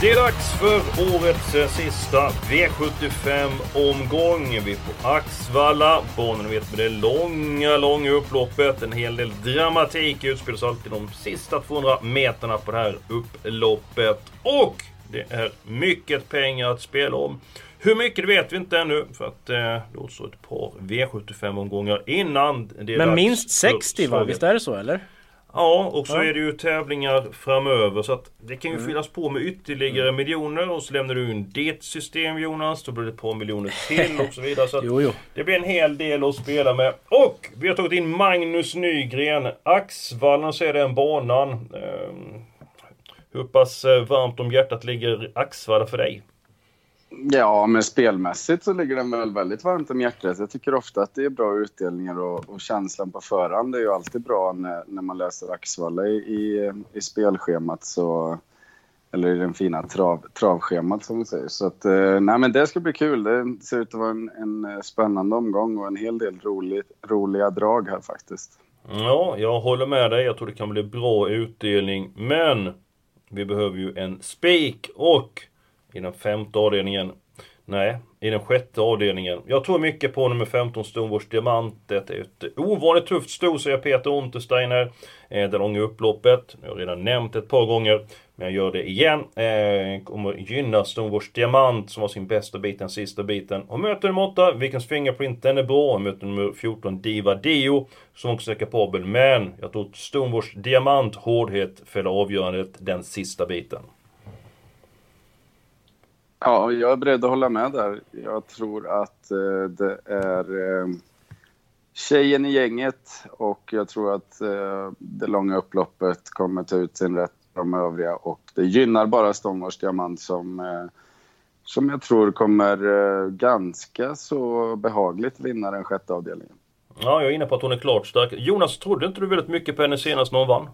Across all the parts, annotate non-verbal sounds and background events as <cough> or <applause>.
Det är dags för årets eh, sista V75-omgång. Vi är på Axvalla. Banan vet med det långa, långa upploppet. En hel del dramatik utspelas alltid de sista 200 meterna på det här upploppet. Och det är mycket pengar att spela om. Hur mycket vet vi inte ännu för att eh, det återstår ett par V75-omgångar innan det är Men dags minst för 60 va? Visst är det så eller? Ja, och så Ja. är det ju tävlingar framöver så att det kan ju Mm. fyllas på med ytterligare miljoner och så lämnar du in ditt system Jonas. Då blir det ett par miljoner till <laughs> och så vidare. Så Jo, jo. Det blir en hel del att spela med. Och vi har tagit in Magnus Nygren. Axvallen så är den banan. Ehm, hur pass eh, varmt om hjärtat ligger Axvalla för dig? Ja, men spelmässigt så ligger den väl väldigt varmt om hjärtat. Jag tycker ofta att det är bra utdelningar och, och känslan på förhand är ju alltid bra när, när man läser Axvalla i, i, i spelschemat. Så, eller i den fina trav, travschemat som vi säger. Så att, eh, nej men det ska bli kul. Det ser ut att vara en, en eh, spännande omgång och en hel del rolig, roliga drag här faktiskt. Ja, jag håller med dig. Jag tror det kan bli bra utdelning. Men vi behöver ju en spik och i den femte avdelningen Nej, i den sjätte avdelningen. Jag tror mycket på nummer 15 Stonewars Diamant. Det är ett ovanligt tufft sto, säger Peter Untersteiner. Eh, det långa upploppet. Jag har redan nämnt ett par gånger. Men jag gör det igen. Eh, kommer gynna Stonewars Diamant som har sin bästa bit, den sista biten. Och möter nummer 8, Vikens Fingerprint, den är bra. Och möter nummer 14, Diva Dio. Som också är kapabel. Men jag tror att Diamant, hårdhet, fäller avgörandet den sista biten. Ja, jag är beredd att hålla med där. Jag tror att eh, det är eh, tjejen i gänget och jag tror att eh, det långa upploppet kommer ta ut sin rätt för de övriga och det gynnar bara Stångårs Diamant som, eh, som jag tror kommer eh, ganska så behagligt vinna den sjätte avdelningen. Ja, jag är inne på att hon är klart stark. Jonas, trodde inte du väldigt mycket på henne senast när hon vann?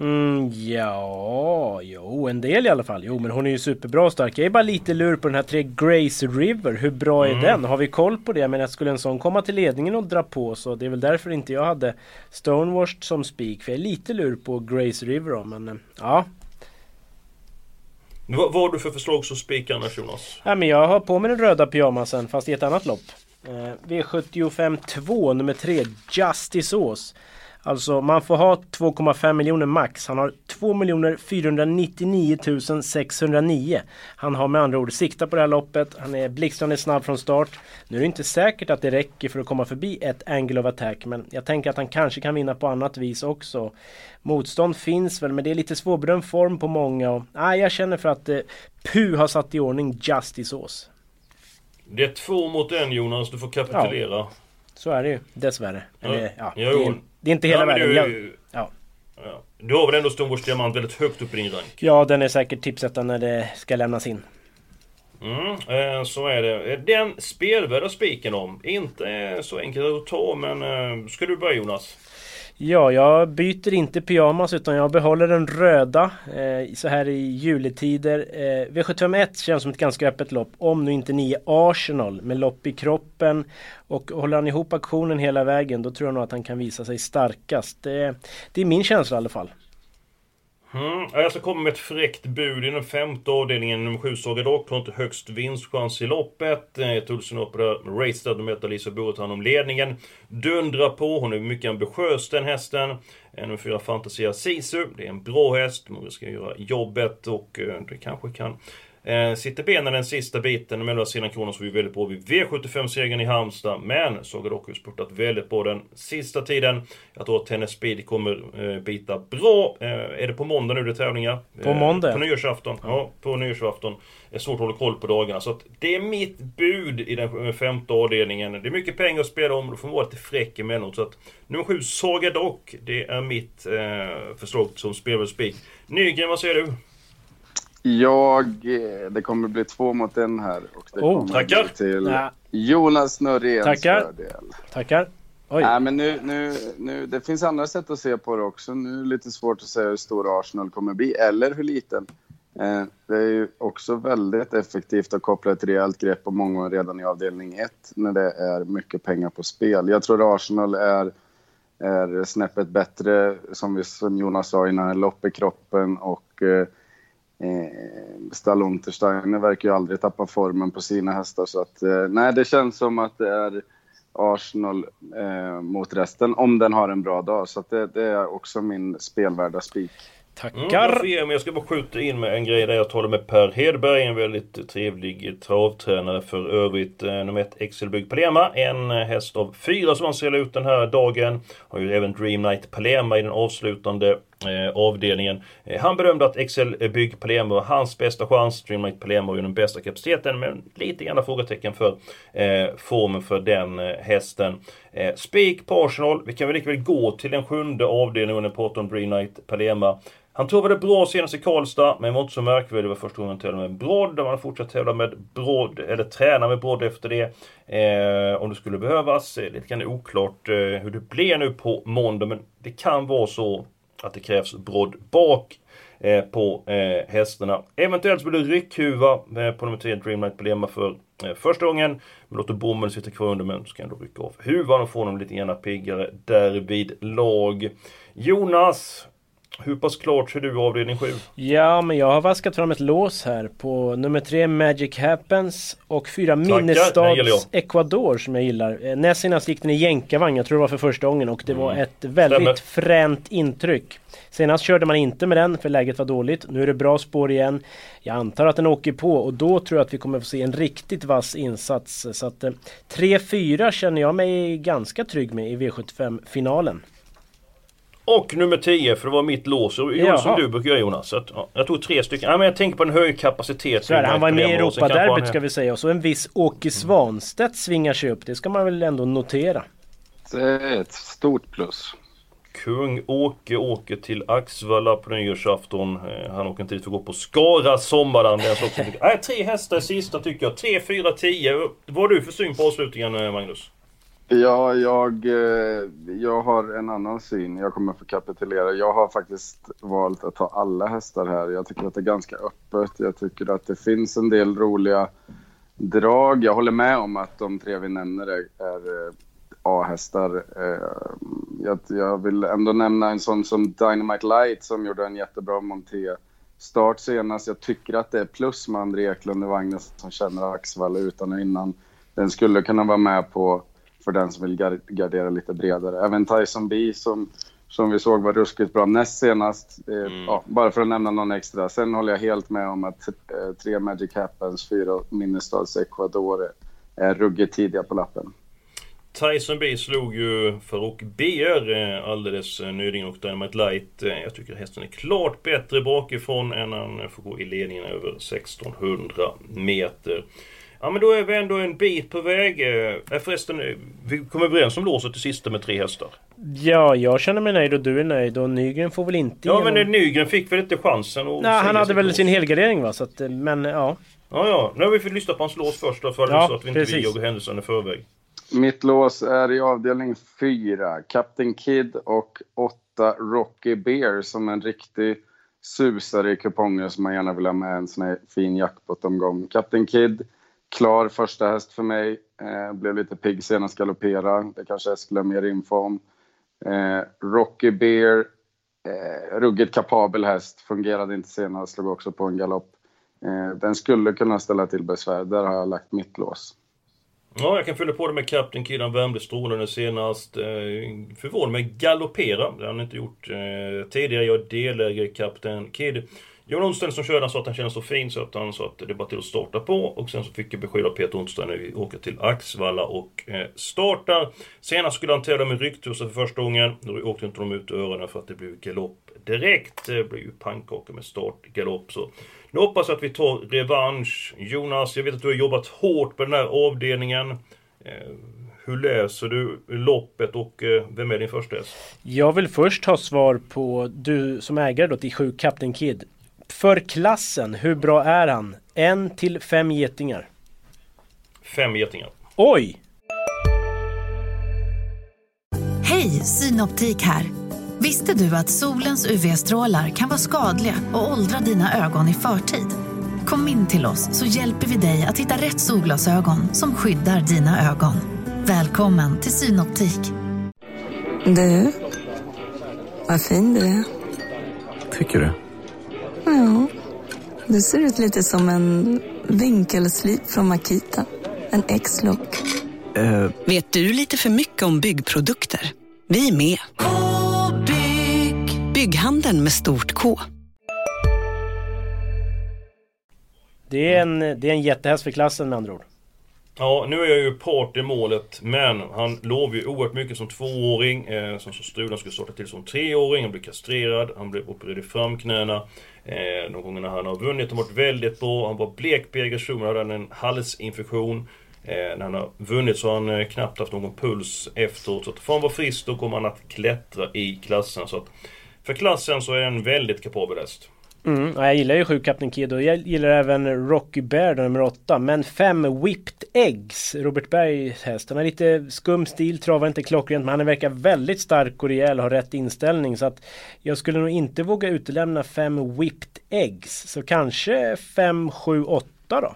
Mm, ja, jo, en del i alla fall. Jo, men hon är ju superbra och stark. Jag är bara lite lur på den här tre Grace River. Hur bra är Mm. den? Har vi koll på det? Men jag skulle en sån komma till ledningen och dra på så det är väl därför inte jag hade Stonewashed som spik. För jag är lite lur på Grace River då, men eh, ja. Vad, vad har du för förslag som spik annars Jonas? ja. men jag har på mig den röda pyjamasen fast i ett annat lopp. Eh, V75 2 nummer 3 Justice Ås. Alltså man får ha 2,5 miljoner max. Han har 2 499 609. Han har med andra ord siktat på det här loppet. Han är blixtrande snabb från start. Nu är det inte säkert att det räcker för att komma förbi ett angle of attack. Men jag tänker att han kanske kan vinna på annat vis också. Motstånd finns väl men det är lite svårbedömd form på många. Och, nej, jag känner för att eh, Pu har satt i ordning Justice Ås. Det är två mot en Jonas, du får kapitulera. Så är det ju dessvärre. Eller, ja, Jo, det, är, det är inte hela Ja, världen. du- ja. Ja. Du har väl ändå Stonewars Diamant väldigt högt upp i din rank? ja, den är säkert tipsetta när det ska lämnas in. Mm, eh, så är det. Eh, Den spelvärda spiken om. Inte eh, så enkelt att ta, men ska du börja Jonas? Ja, jag byter inte pyjamas utan jag behåller den röda eh, så här i juletider. Eh, V751 känns som ett ganska öppet lopp. Om nu inte ni är Arsenal med lopp i kroppen. Och håller han ihop aktionen hela vägen då tror jag nog att han kan visa sig starkast. Det, det är min känsla i alla fall. Mm. Jag ska komma med ett fräckt bud i den femte avdelningen. Nummer 7 Saga Dock har inte högst vinstchans i loppet. Eh, Tulsen upp där med Racestad och möter Lisa Boretan hand om ledningen. Dundrar på, hon är mycket ambitiös den hästen. Nummer 4 Fantasia Sisu. Det är en bra häst. Många ska göra jobbet och eh, det kanske kan Eh, sitter benen den sista biten mellan sina kronor så vi är väldigt bra vid V75-segern i Halmstad. Men Saga har spurtat väldigt bra den sista tiden. Jag tror att Tennis Speed kommer eh, bita bra. Eh, är det på måndag nu det är tävlingar? På måndag? på nyårsafton. Ja. ja, på nyårsafton. Det är svårt att hålla koll på dagarna. Så att det är mitt bud i den femte avdelningen. Det är mycket pengar att spela om. Då får man vara lite fräck emellanåt. Så att nummer sju, Saga Dock. Det är mitt eh, förslag som spelare Nygren, vad säger du? Jag... Eh, det kommer bli två mot en här. Och det oh, kommer tackar. Till ja. Jonas Noréns tackar. fördel. Tackar. Oj. Nej, men nu, nu, nu, det finns andra sätt att se på det också. Nu är det lite svårt att säga hur stor Arsenal kommer bli, eller hur liten. Eh, det är ju också väldigt effektivt att koppla ett rejält grepp om många redan i avdelning 1 när det är mycket pengar på spel. Jag tror Arsenal är, är snäppet bättre, som, vi, som Jonas sa innan, lopp i kroppen och eh, Eh, Stall Untersteiner verkar ju aldrig tappa formen på sina hästar. Så att, eh, nej, det känns som att det är Arsenal eh, mot resten, om den har en bra dag. Så det, det, är också min spelvärda spik. Tackar! Mm, jag, jag ska bara skjuta in med en grej där jag talade med Per Hedberg, en väldigt trevlig travtränare för övrigt. Eh, nummer ett Excelbygg Palema, en häst av fyra som han ser ut den här dagen. Har ju även Dream Night Palema i den avslutande Eh, avdelningen. Eh, han bedömde att Excel Bygg Palema var hans bästa chans. Streamlight Palema har ju den bästa kapaciteten men lite grann frågetecken för eh, formen för den eh, hästen. Eh, Spik på Arsenal. Vi kan väl lika väl gå till den sjunde avdelningen under Porton om Dreamlight Palema. Han det bra senast i Karlstad, men var inte så märkvärdig. Det var första gången han tävlade med brodd. Man har fortsatt tävla med brodd, eller träna med brodd efter det. Eh, om det skulle behövas. Eh, lite grann oklart eh, hur det blir nu på måndag, men det kan vara så att det krävs brodd bak eh, på eh, hästarna. Eventuellt så blir det ryckhuva eh, på nummer 3 Dreamlight Belema för eh, första gången. Men låter bommen sitta kvar under men så kan jag ändå rycka av huvan och få dem lite gärna piggare därvid lag. Jonas, hur pass klart ser du avdelning 7? Ja, men jag har vaskat fram ett lås här på nummer 3 Magic Happens och 4 Minnestads Ecuador som jag gillar. Eh, näst senast gick den i jänkarvagn, jag tror det var för första gången och det mm. var ett väldigt Stämmer. fränt intryck. Senast körde man inte med den för läget var dåligt. Nu är det bra spår igen. Jag antar att den åker på och då tror jag att vi kommer få se en riktigt vass insats. Så att 3-4 eh, känner jag mig ganska trygg med i V75-finalen. Och nummer 10, för det var mitt lås. Och som du brukar göra Jonas. Så att, ja, jag tog tre stycken. Ja, men jag tänker på en hög kapacitet. Så här, han var med i Europaderbyt ska vi säga. Och så en viss Åke Svanstedt svingar sig upp. Det ska man väl ändå notera. Det är ett stort plus. Kung Åke åker till Axvalla på nyårsafton. Eh, han åker inte dit för att gå på Skara sommarland. Nej, tre hästar sista tycker jag. 3, 4, 10. Vad har du för syn på avslutningen eh, Magnus? Ja, jag, eh, jag har en annan syn. Jag kommer få kapitulera. Jag har faktiskt valt att ta alla hästar här. Jag tycker att det är ganska öppet. Jag tycker att det finns en del roliga drag. Jag håller med om att de tre vi nämner är, är eh, A-hästar. Eh, jag, jag vill ändå nämna en sån som Dynamite Light som gjorde en jättebra monté start senast. Jag tycker att det är plus med André Eklund i vagnen som känner Axvall utan och innan. Den skulle kunna vara med på för den som vill gardera lite bredare. Även Tyson B som, som vi såg var ruskigt bra näst senast. Eh, mm. ja, bara för att nämna någon extra. Sen håller jag helt med om att eh, tre Magic Happens, fyra Minnestads Ecuador är ruggigt tidiga på lappen. Tyson B slog ju Farouk BR eh, alldeles nyligen och Dynamite Light. Jag tycker hästen är klart bättre bakifrån än han får gå i ledningen över 1600 meter. Ja men då är vi ändå en bit på väg. Eh, förresten, eh, vi kom överens om låset till sista med tre hästar. Ja, jag känner mig nöjd och du är nöjd och Nygren får väl inte Ja genom... men Nygren fick väl inte chansen att Nej, han hade väl lås. sin helgardering va? Så att, eh, men ja. Ja, ja. Nu har vi fått lyssna på hans lås först då, för ja, så att vi inte jagar händelserna i förväg. Mitt lås är i avdelning 4. Captain Kid och 8 Rocky Bear som en riktig susare i kuponger som man gärna vill ha med en sån här fin jackpot-omgång. Captain Kid klar första häst för mig. Eh, blev lite pigg senast galoppera. Det kanske Eskil ha mer info om. Eh, Rocky Bear, eh, ruggigt kapabel häst. Fungerade inte senast, slog också på en galopp. Eh, den skulle kunna ställa till besvär. Där har jag lagt mitt lås. Ja, jag kan fylla på det med Captain Kid. Han värmde strålande senast. Eh, förvånad med galoppera. Det har han inte gjort eh, tidigare. Jag är delägare i Captain Kid. Johan Onsdahl som körde, han sa att han kände så fin så att han sa att det är bara till att starta på. Och sen så fick jag besked av Peter Onsdag när vi åker till Axvalla och eh, startar. Senast skulle han tävla med rycktussar för första gången. Då åkte inte de ut öronen för att det blev galopp direkt. Det blev ju pannkaka med start, galopp. Så nu hoppas jag att vi tar revansch. Jonas, jag vet att du har jobbat hårt på den här avdelningen. Eh, hur läser du loppet och eh, vem är din första häst? Jag vill först ha svar på du som ägare då till 7 Captain Kid. För klassen, hur bra är han? En till fem getingar. Fem getingar. Oj! Hej, Synoptik här. Visste du att solens UV-strålar kan vara skadliga och åldra dina ögon i förtid? Kom in till oss så hjälper vi dig att hitta rätt solglasögon som skyddar dina ögon. Välkommen till Synoptik. Du, vad fin du är. Tycker du? Du ser ut lite som en vinkelslip från Makita. En X-look. Uh. Vet du lite för mycket om byggprodukter? Vi är med. -bygg. Bygghandeln med stort K. Det är en, det är en jättehäst för klassen med andra ord. Ja, nu är jag ju part i målet, men han lovade ju oerhört mycket som tvååring. Eh, som så Strulan skulle starta till som treåring. Han blev kastrerad, han blev opererad i framknäna. Eh, de gångerna han har vunnit har varit väldigt bra. Han var blek på aggression, hade en halsinfektion. Eh, när han har vunnit så har han eh, knappt haft någon puls efteråt. Så att får han vara frisk då kommer han att klättra i klassen. Så att för klassen så är han en väldigt kapabel häst. Mm, jag gillar ju 7 Captain Kid och jag gillar även Rocky Bear nummer 8. Men 5 Whipped Eggs, Robert Bergs häst. Han har lite skum stil, travar inte klockrent men han verkar väldigt stark och rejäl och har rätt inställning. Så att jag skulle nog inte våga utelämna 5 Whipped Eggs. Så kanske 5, 7, 8 då.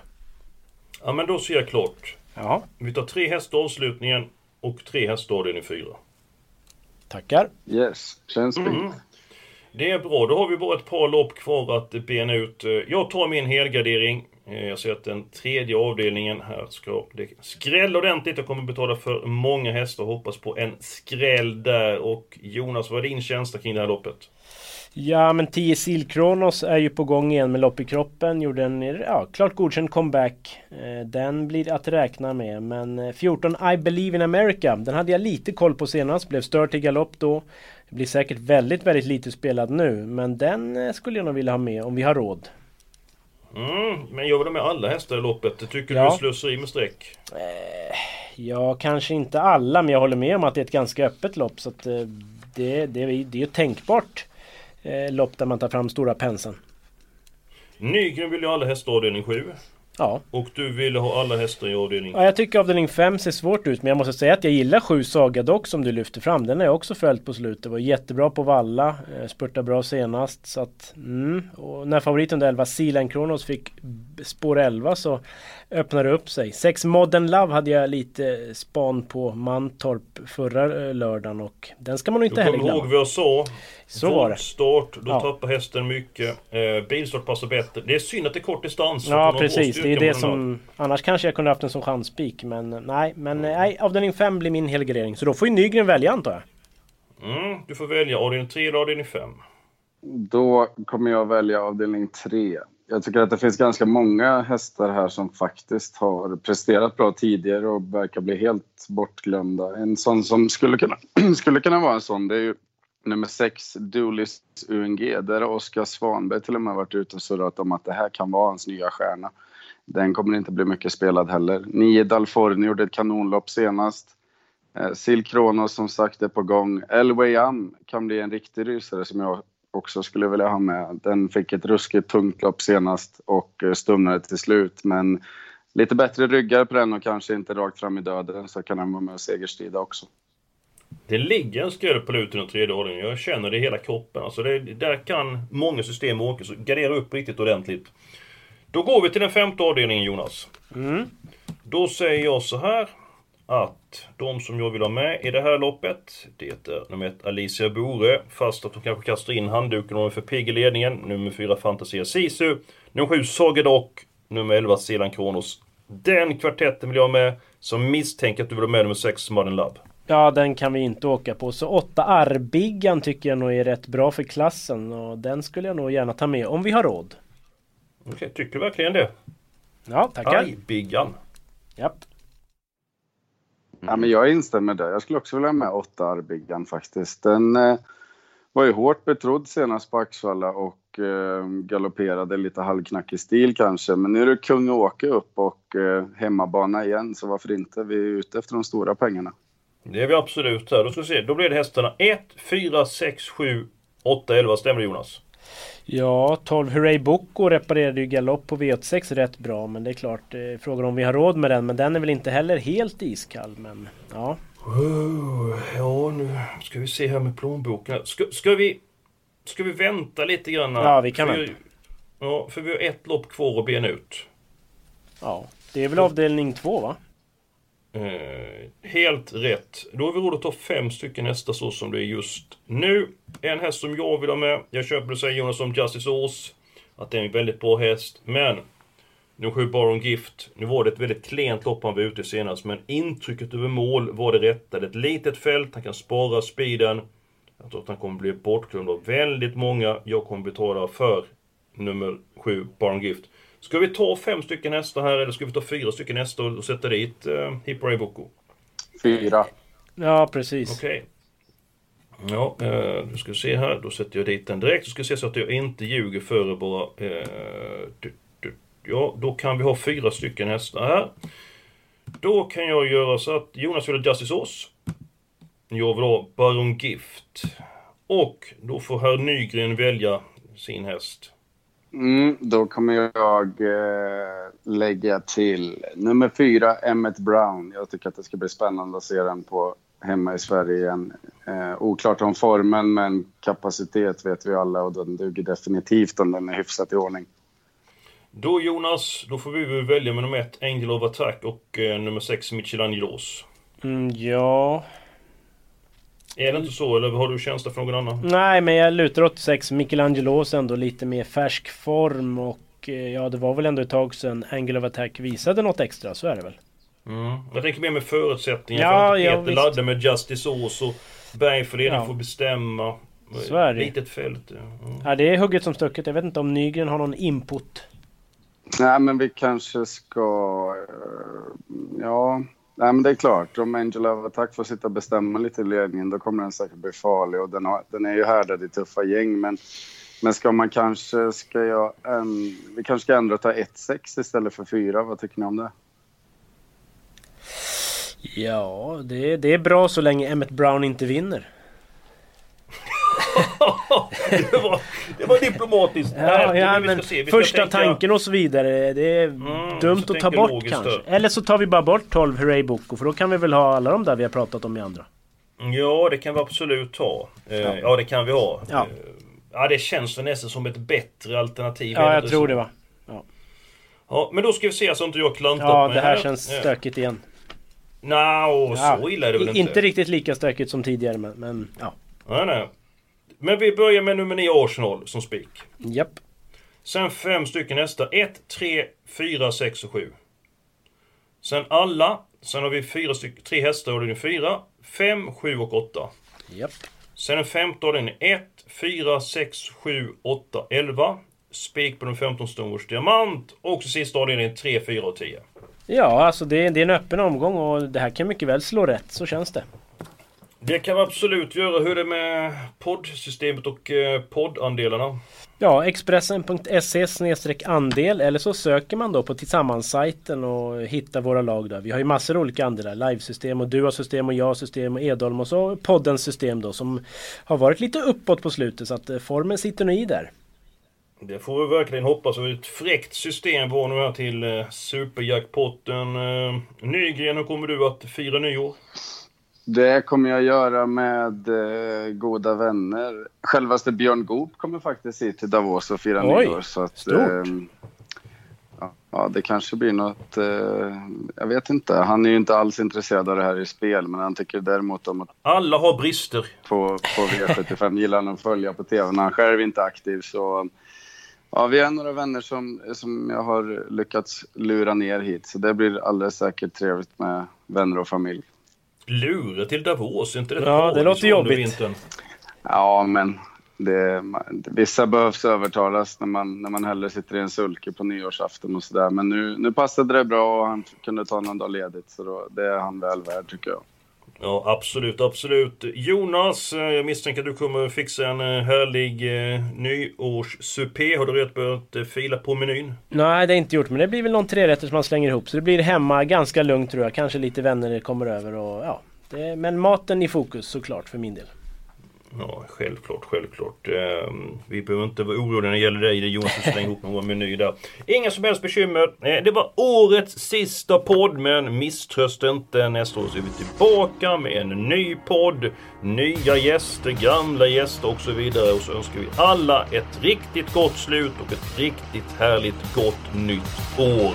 Ja men då ser jag klart. Ja. Vi tar tre hästar avslutningen och tre hästar avdelning 4. Tackar. Yes, känns fint. Mm. Det är bra, då har vi bara ett par lopp kvar att bena ut. Eh, jag tar min helgardering. Eh, jag ser att den tredje avdelningen här ska det skrälla ordentligt. Jag kommer betala för många hästar och hoppas på en skräll där. Och Jonas, vad är din känsla kring det här loppet? Ja men 10 Silkronos är ju på gång igen med lopp i kroppen. Gjorde en ja, klart godkänd comeback. Eh, den blir att räkna med. Men 14 I Believe in America. Den hade jag lite koll på senast. Blev störd till galopp då. Det blir säkert väldigt, väldigt lite spelad nu. Men den skulle jag nog vilja ha med om vi har råd. Mm, men jag vill ha med alla hästar i loppet. Tycker ja. du är slöseri med streck? Eh, ja, kanske inte alla. Men jag håller med om att det är ett ganska öppet lopp. Så att det, det, det är ju ett tänkbart eh, lopp där man tar fram stora penseln. Nygren vill ju alla hästar avdelning 7. Ja. Och du ville ha alla hästar i avdelning? Ja, jag tycker avdelning 5 ser svårt ut. Men jag måste säga att jag gillar 7 Saga dock som du lyfter fram. Den har jag också följt på slutet. Var jättebra på Valla. Eh, spurtade bra senast. Så att, mm. Och när favoriten 11 Sealand Kronos fick spår 11 så öppnade det upp sig. 6 Modern Love hade jag lite span på Mantorp förra eh, lördagen och den ska man nog inte heller glömma. Du ihåg vad jag sa? Så var det. start, då ja. tappar hästen mycket. Eh, bilstart passar bättre. Det är synd att det är kort distans. Ja precis, det är det som... Annars kanske jag kunde haft en som chanspik men nej. Men mm. nej, avdelning 5 blir min helgardering. Så då får ju Nygren välja antar jag. Mm, du får välja avdelning 3 eller avdelning 5. Då kommer jag välja avdelning 3. Jag tycker att det finns ganska många hästar här som faktiskt har presterat bra tidigare och verkar bli helt bortglömda. En sån som skulle kunna, <clears throat> skulle kunna vara en sån, det är ju nummer 6, Dulis UNG. Där har Oskar Svanberg till och med varit ute och surrat om att det här kan vara hans nya stjärna. Den kommer inte bli mycket spelad heller. Nio Dalforni gjorde ett kanonlopp senast. Eh, Sil Kronos som sagt är på gång. Elway Am kan bli en riktig rysare som jag också skulle vilja ha med. Den fick ett ruskigt tungt lopp senast och eh, stumnade till slut. Men lite bättre ryggar på den och kanske inte rakt fram i döden så kan den vara med och segerstrida också. Det ligger en skräll på i den tredje ordningen. Jag känner det i hela kroppen. Alltså det, där kan många system åka, så gardera upp riktigt ordentligt. Då går vi till den femte avdelningen Jonas. Mm. Då säger jag så här att de som jag vill ha med i det här loppet, det är nummer ett Alicia Bore, fast att de kanske kastar in handduken om för pigg i ledningen. Nummer fyra Fantasia Sisu. Nummer sju Sagedock. Nummer 11 Selan Kronos. Den kvartetten vill jag ha med, som misstänker att du vill ha med nummer sex Modern Love. Ja, den kan vi inte åka på. Så 8 Arbiggan tycker jag nog är rätt bra för klassen och den skulle jag nog gärna ta med om vi har råd. Okej, tycker du verkligen det? Ja, tackar. Arbiggan. Japp. Ja, men jag instämmer där. Jag skulle också vilja ha med 8 Arbiggan faktiskt. Den eh, var ju hårt betrodd senast på Axvalla och eh, galopperade lite halvknackig stil kanske. Men nu är det kung Åke upp och eh, hemmabana igen, så varför inte? Vi är ute efter de stora pengarna. Det är vi absolut här. Då ska vi se. Då blir det hästarna 1, 4, 6, 7, 8, 11. Stämmer det Jonas? Ja, 12 Hurray Boko reparerade ju galopp på V86 rätt bra. Men det är klart, eh, frågan om vi har råd med den. Men den är väl inte heller helt iskall. Men ja. Oh, ja, nu ska vi se här med plånboken. Ska, ska vi... Ska vi vänta lite grann? Ja, vi kan vänta. Ja, för vi har ett lopp kvar att bena ut. Ja, det är väl avdelning två va? Eh, helt rätt. Då har vi råd att ta fem stycken hästar så som det är just nu. En häst som jag vill ha med. Jag köper det säger Jonas om Justice Ås. Att det är en väldigt bra häst. Men nu sju Baron Gift. Nu var det ett väldigt klent lopp han var ute senast. Men intrycket över mål var det rätta. Det är ett litet fält. Han kan spara speeden. Jag tror att han kommer bli bortglömd av väldigt många. Jag kommer betala för nummer sju Baron Gift. Ska vi ta fem stycken hästar här eller ska vi ta fyra stycken hästar och sätta dit uh, Hippo Boko? Fyra. Ja, precis. Okej. Okay. Ja, uh, nu ska vi se här. Då sätter jag dit den direkt. Så ska vi se så att jag inte ljuger för bara... Du, du, ja, då kan vi ha fyra stycken hästar här. Då kan jag göra så att Jonas vill ha Justice Ås. Jag vill ha Baron Gift. Och då får herr Nygren välja sin häst. Mm, då kommer jag eh, lägga till nummer fyra, Emmet Brown. Jag tycker att det ska bli spännande att se den på hemma i Sverige igen. Eh, oklart om formen, men kapacitet vet vi alla och den duger definitivt om den är hyfsat i ordning. Då Jonas, då får vi välja med nummer ett, Angel of Attack och eh, nummer sex, Michelangelos. Mm, ja, är det inte så eller har du känsla för någon annan? Nej men jag lutar åt 86 Michelangelos ändå lite mer färsk form och eh, ja det var väl ändå ett tag sedan Angle of Attack visade något extra, så är det väl? Mm. Jag tänker mer med förutsättningar. Ja, för ja, Peter laddar med Justice Ås och Bergföreningen ja. får bestämma. Så är det. Litet fält. Ja. Mm. ja det är hugget som stucket. Jag vet inte om Nygren har någon input? Nej men vi kanske ska... Nej, men det är klart. Om Angel of Attack får sitta och bestämma lite i ledningen då kommer den säkert bli farlig. Och den, har, den är ju härdad i tuffa gäng. Men, men ska man kanske... Ska jag, um, vi kanske ska ändra och ta 1-6 istället för 4. Vad tycker ni om det? Ja, det, det är bra så länge Emmet Brown inte vinner. <laughs> det, var, det var diplomatiskt. Ja, ja, men första tänka... tanken och så vidare. Det är mm, dumt att ta bort kanske. Då. Eller så tar vi bara bort 12 Hurray Boko. För då kan vi väl ha alla de där vi har pratat om i andra. Ja, det kan vi absolut ha. Eh, ja, ja det kan vi ha. Ja. Eh, ja, det känns väl nästan som ett bättre alternativ. Ja, jag tror det va. Ja. ja, men då ska vi se så inte jag klantat Ja, det här, här. känns stökigt igen. Nja, no, så illa är det väl inte. Inte riktigt lika stökigt som tidigare men, men ja. Nej, nej. Men vi börjar med nummer 9 Arsenal som spik. Japp. Sen fem stycken hästar. 1, 3, 4, 6 och 7. Sen alla. Sen har vi fyra stycken, tre hästar och det är 4, 5, 7 och 8. Japp. Sen en femte avdelning. 1, 4, 6, 7, 8, 11. Spik på den 15 Stonewatch Diamant. Och så sista avdelningen 3, 4 och 10. Ja, alltså det är, det är en öppen omgång och det här kan mycket väl slå rätt. Så känns det. Det kan vi absolut göra. Hur är det med poddsystemet och eh, poddandelarna? Ja, Expressen.se andel eller så söker man då på Tillsammans-sajten och hittar våra lag där. Vi har ju massor av olika andelar. Livesystem och Dua-system och Ja-system och Edholm och så poddens system då som har varit lite uppåt på slutet så att eh, formen sitter nog i där. Det får vi verkligen hoppas. Ett fräckt system var nu här till eh, superjackpotten. Nygren, hur kommer du att fira nyår? Det kommer jag göra med eh, goda vänner. Självaste Björn Goop kommer faktiskt hit till Davos och fira nyår. Så att, stort! Eh, ja, det kanske blir något... Eh, jag vet inte. Han är ju inte alls intresserad av det här i spel, men han tycker däremot om att... Alla har brister! På, på V75 gillar han att följa på TV när han själv inte är aktiv. Så Ja, vi är några vänner som, som jag har lyckats lura ner hit, så det blir alldeles säkert trevligt med vänner och familj. Lure till Davos, inte det Ja, det låter jobbigt. Vintern? Ja, men det, vissa behövs övertalas när man, när man hellre sitter i en sulke på nyårsafton och sådär. Men nu, nu passade det bra och han kunde ta någon dag ledigt. Så då, det är han väl värd tycker jag. Ja, absolut, absolut. Jonas, eh, jag misstänker att du kommer fixa en eh, härlig eh, nyårssupé. Har du redan börjat eh, fila på menyn? Nej, det är inte gjort. Men det blir väl någon trerätter som man slänger ihop. Så det blir hemma ganska lugnt tror jag. Kanske lite vänner kommer över och ja. Det, men maten i fokus såklart för min del. Ja, självklart, självklart. Eh, vi behöver inte vara oroliga när det gäller dig. Det är Jonas som slänger ihop någon meny där. Inga som helst bekymmer. Eh, det var årets sista podd, men misströsta inte. Nästa år så är vi tillbaka med en ny podd. Nya gäster, gamla gäster och så vidare. Och så önskar vi alla ett riktigt gott slut och ett riktigt härligt gott nytt år.